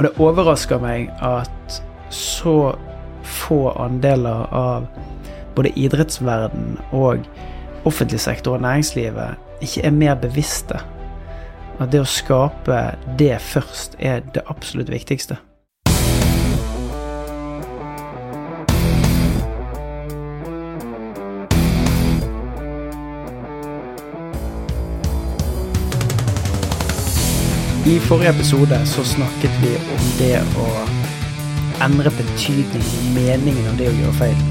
Og det overrasker meg at så få andeler av både idrettsverden og offentlig sektor og næringslivet ikke er mer bevisste. At det å skape det først er det absolutt viktigste. I forrige episode så snakket vi om det å endre betydning, meningen av det å gjøre feil.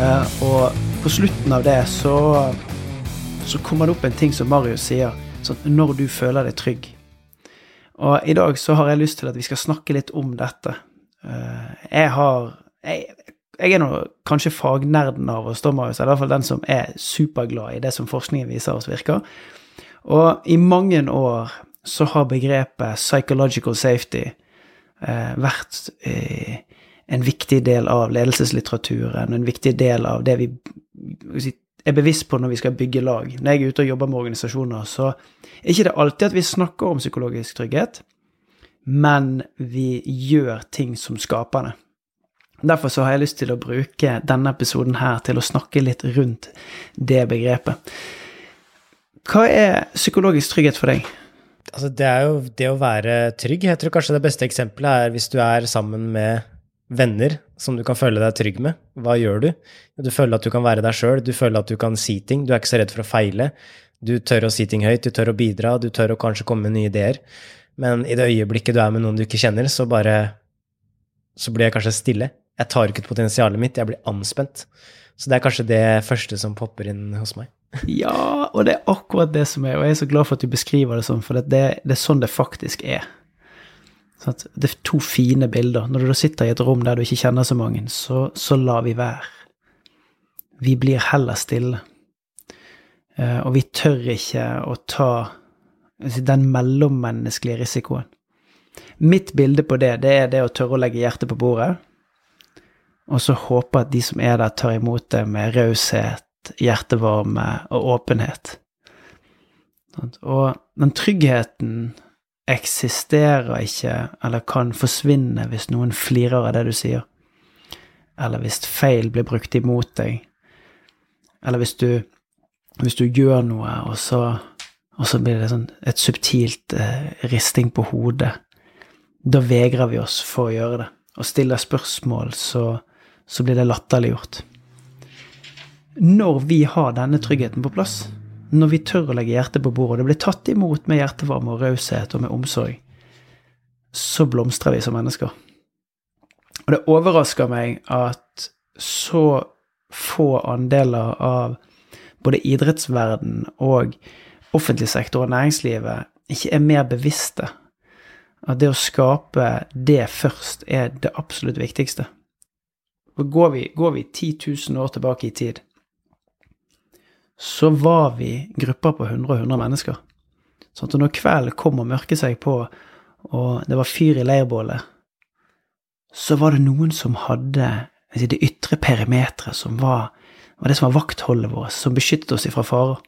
Eh, og på slutten av det så, så kommer det opp en ting som Marius sier, sånn når du føler deg trygg. Og i dag så har jeg lyst til at vi skal snakke litt om dette. Eh, jeg har Jeg, jeg er nå kanskje fagnerden av oss, Marius, eller i hvert fall den som er superglad i det som forskningen viser oss virker. Og i mange år så har begrepet psychological safety eh, vært eh, en viktig del av ledelseslitteraturen, en viktig del av det vi er bevisst på når vi skal bygge lag. Når jeg er ute og jobber med organisasjoner, så er ikke det alltid at vi snakker om psykologisk trygghet, men vi gjør ting som skaper det. Derfor så har jeg lyst til å bruke denne episoden her til å snakke litt rundt det begrepet. Hva er psykologisk trygghet for deg? Altså, det er jo det å være trygg. Jeg tror kanskje det beste eksempelet er hvis du er sammen med venner som du kan føle deg trygg med. Hva gjør du? Du føler at du kan være deg sjøl, du føler at du kan si ting, du er ikke så redd for å feile. Du tør å si ting høyt, du tør å bidra, du tør å kanskje komme med nye ideer. Men i det øyeblikket du er med noen du ikke kjenner, så bare Så blir jeg kanskje stille. Jeg tar ikke ut potensialet mitt, jeg blir anspent. Så det er kanskje det første som popper inn hos meg. Ja, og det er akkurat det som er, og jeg er så glad for at du beskriver det sånn, for det, det er sånn det faktisk er. Sånn det er to fine bilder. Når du sitter i et rom der du ikke kjenner så mange, så, så lar vi være. Vi blir heller stille. Eh, og vi tør ikke å ta den mellommenneskelige risikoen. Mitt bilde på det, det er det å tørre å legge hjertet på bordet, og så håpe at de som er der, tar imot det med raushet hjertevarme og åpenhet. Og den tryggheten eksisterer ikke, eller kan forsvinne, hvis noen flirer av det du sier. Eller hvis feil blir brukt imot deg. Eller hvis du, hvis du gjør noe, og så, og så blir det sånn et subtilt eh, risting på hodet. Da vegrer vi oss for å gjøre det. Og stiller spørsmål, så, så blir det latterliggjort når vi har denne tryggheten på plass, når vi tør å legge hjertet på bordet, og det blir tatt imot med hjertevarme og raushet og med omsorg, så blomstrer vi som mennesker. Og det overrasker meg at så få andeler av både idrettsverden og offentlig sektor og næringslivet ikke er mer bevisste. At det å skape det først er det absolutt viktigste. Går vi, går vi 10 000 år tilbake i tid, så var vi grupper på 100 og 100 mennesker. Sånn at når kvelden kom og mørket seg på, og det var fyr i leirbålet, så var det noen som hadde det ytre perimeteret, som var, var, det som var vaktholdet vårt, som beskyttet oss ifra farer.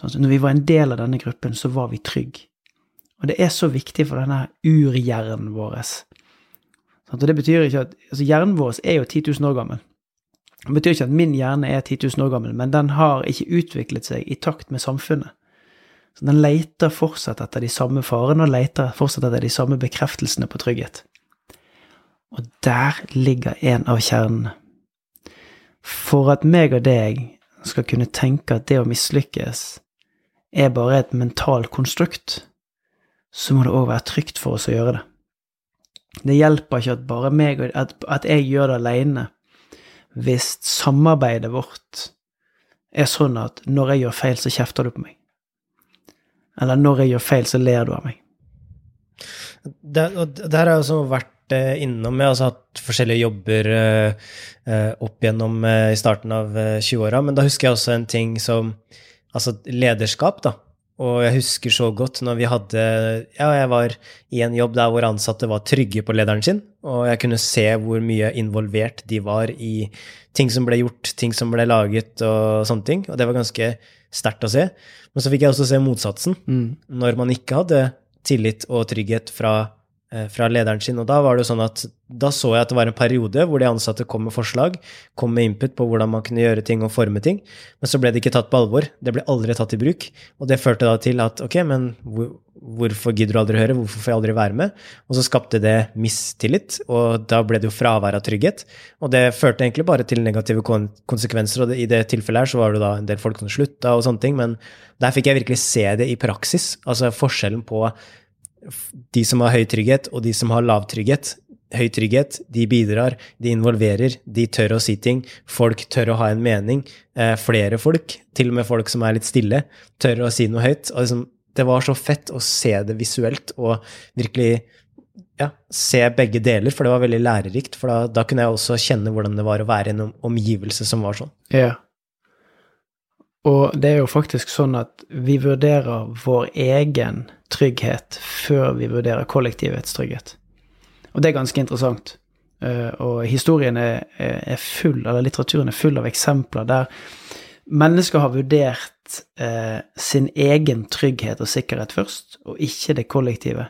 Sånn når vi var en del av denne gruppen, så var vi trygge. Og det er så viktig for denne urhjernen vår. Sånn og det betyr ikke at altså Hjernen vår er jo 10 000 år gammel. Det betyr ikke at min hjerne er 10 000 år gammel, men den har ikke utviklet seg i takt med samfunnet. Så den leter fortsatt etter de samme farene og leter fortsatt etter de samme bekreftelsene på trygghet. Og der ligger en av kjernene. For at meg og deg skal kunne tenke at det å mislykkes er bare et mentalt konstrukt, så må det òg være trygt for oss å gjøre det. Det hjelper ikke at bare meg at, at jeg gjør det aleine, hvis samarbeidet vårt er sånn at når jeg gjør feil, så kjefter du på meg. Eller når jeg gjør feil, så ler du av meg. Det, her har jeg også vært eh, innom. Jeg har også hatt forskjellige jobber eh, eh opp gjennom i starten av 20-åra, eh, men da husker jeg også en ting som Altså lederskap, da. Og jeg husker så godt når vi hadde Ja, jeg var i en jobb der hvor ansatte var trygge på lederen sin, og jeg kunne se hvor mye involvert de var i ting som ble gjort, ting som ble laget og sånne ting. Og det var ganske sterkt å se. Men så fikk jeg også se motsatsen. Mm. Når man ikke hadde tillit og trygghet fra fra lederen sin. Og da var det jo sånn at da så jeg at det var en periode hvor de ansatte kom med forslag, kom med input på hvordan man kunne gjøre ting og forme ting, men så ble det ikke tatt på alvor. Det ble aldri tatt i bruk. Og det førte da til at ok, men hvor, hvorfor gidder du aldri høre, hvorfor får jeg aldri være med? Og så skapte det mistillit, og da ble det jo fravær av trygghet. Og det førte egentlig bare til negative konsekvenser, og i det tilfellet her så var det da en del folk som slutta og sånne ting, men der fikk jeg virkelig se det i praksis, altså forskjellen på de som har høy trygghet, og de som har lav trygghet. Høy trygghet, de bidrar, de involverer, de tør å si ting. Folk tør å ha en mening. Eh, flere folk, til og med folk som er litt stille, tør å si noe høyt. Og liksom, det var så fett å se det visuelt og virkelig ja, se begge deler, for det var veldig lærerikt. For da, da, kunne jeg også kjenne hvordan det var å være i en omgivelse som var sånn. Ja. Og det er jo faktisk sånn at vi vurderer vår egen trygghet før vi vurderer kollektivets trygghet. Og det er ganske interessant. Eh, og historien er, full, eller litteraturen er full av eksempler der mennesker har vurdert eh, sin egen trygghet og sikkerhet først, og ikke det kollektive.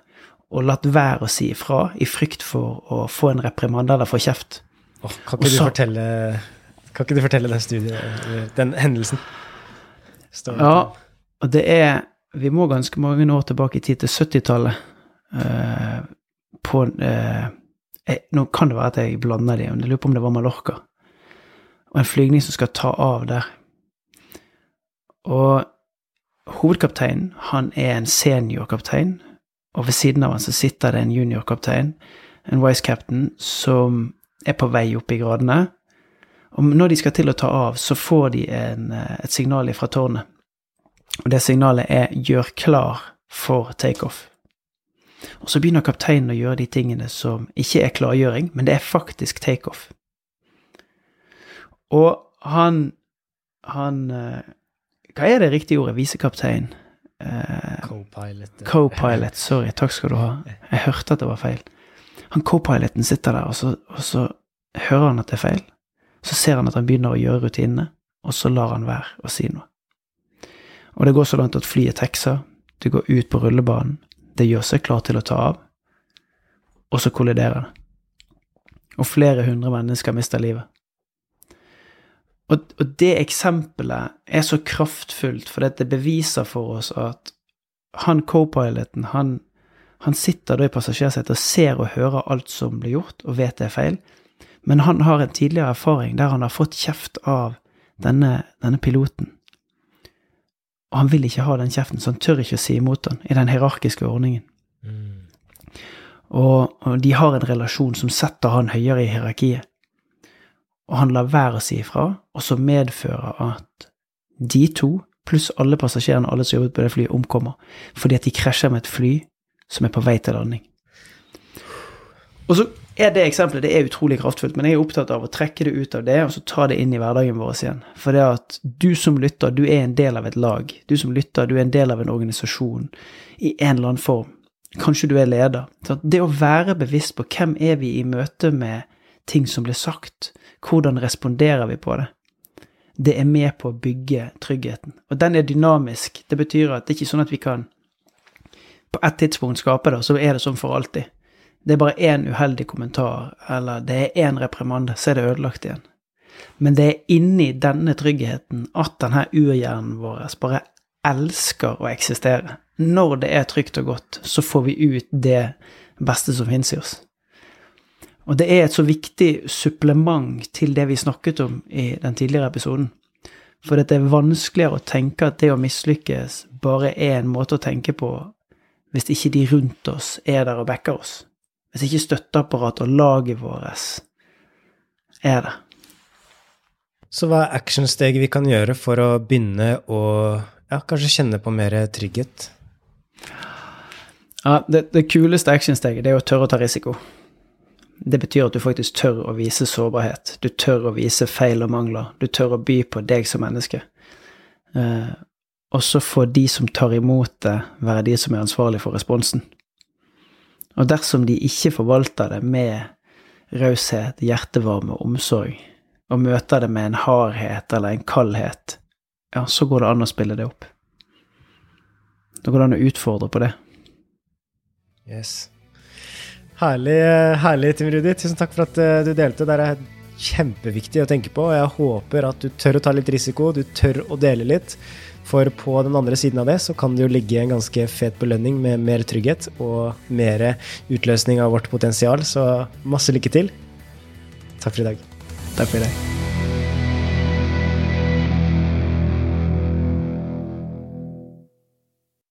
Og latt være å si ifra i frykt for å få en reprimande eller få kjeft. Oh, kan, ikke så, fortelle, kan ikke du fortelle den studien, den hendelsen? Ja, og det er Vi må ganske mange år tilbake i tid, til 70-tallet. Uh, på uh, Nå kan det være at jeg blander de, men jeg lurer på om det var Mallorca. Og en flygning som skal ta av der. Og hovedkapteinen, han er en seniorkaptein, og ved siden av han så sitter det en juniorkaptein, en vice captain, som er på vei opp i gradene. Og når de skal til å ta av, så får de en, eh, et signal fra tårnet. Og det signalet er 'gjør klar for takeoff'. Og så begynner kapteinen å gjøre de tingene som ikke er klargjøring, men det er faktisk takeoff. Og han Han eh, Hva er det riktige ordet? Visekaptein? Eh, Co-pilot. Co-pilot, sorry. Takk skal du ha. Jeg hørte at det var feil. Han co-piloten sitter der, og så, og så hører han at det er feil. Så ser han at han begynner å gjøre rutinene, og så lar han være å si noe. Og det går så langt at flyet tekser, det går ut på rullebanen, det gjør seg klar til å ta av, og så kolliderer det. Og flere hundre mennesker mister livet. Og, og det eksempelet er så kraftfullt, for det beviser for oss at han co-piloten, han, han sitter da i passasjersetet og ser og hører alt som blir gjort, og vet det er feil, men han har en tidligere erfaring der han har fått kjeft av denne, denne piloten. Og han vil ikke ha den kjeften, så han tør ikke å si imot han i den hierarkiske ordningen. Mm. Og, og, de har en relasjon som setter han høyere i hierarkiet. Og han lar være å si ifra, og så medfører at de to, pluss alle passasjerene alle som jobbet på det flyet, omkommer fordi at de krasjer med et fly som er på vei til landing. Og så er det eksempelet det er utrolig kraftfullt, men jeg er opptatt av å trekke det ut av det og så ta det inn i hverdagen vår igjen. For det at du som lytter, du er en del av et lag. Du som lytter, du er en del av en organisasjon i en eller annen form. Kanskje du er leder. Så det å være bevisst på hvem er vi i møte med ting som blir sagt, hvordan responderer vi på det, det er med på å bygge tryggheten. Og den er dynamisk. Det betyr at det er ikke sånn at vi kan på et tidspunkt skape det, og så er det sånn for alltid det er bare én uheldig kommentar, eller det er én reprimande, så er det ødelagt igjen. Men det er inni denne tryggheten at denne urhjernen vår bare elsker å eksistere. Når det er trygt og godt, så får vi ut det beste som finnes i oss. Og det er et så viktig supplement til det vi snakket om i den tidligere episoden. For det er vanskeligere å tenke at det å mislykkes bare er en måte å tenke på hvis ikke de rundt oss er der og backer oss. Hvis ikke støtteapparatet og laget vårt er det. Så hva er actionsteget vi kan gjøre for å begynne å ja, kanskje kjenne på mer trygghet? Ja, det, det kuleste actionsteget er å tørre å ta risiko. Det betyr at du faktisk tør å vise sårbarhet. Du tør å vise feil og mangler. Du tør å by på deg som menneske. Eh, og så får de som tar imot det, være de som er ansvarlig for responsen. Og dersom de ikke forvalter det med raushet, hjertevarme og omsorg, og møter det med en hardhet eller en kaldhet, ja, så går det an å spille det opp. Da går det an å utfordre på det. Yes. Herlig, herlig Tim Rudi. Tusen takk for at eh, du delte. Det er kjempeviktig å tenke på. og Jeg håper at du tør å ta litt risiko, du tør å dele litt. For på den andre siden av det så kan det jo ligge en ganske fet belønning med mer trygghet og mer utløsning av vårt potensial. Så masse lykke til. Takk for i dag. Takk for i dag.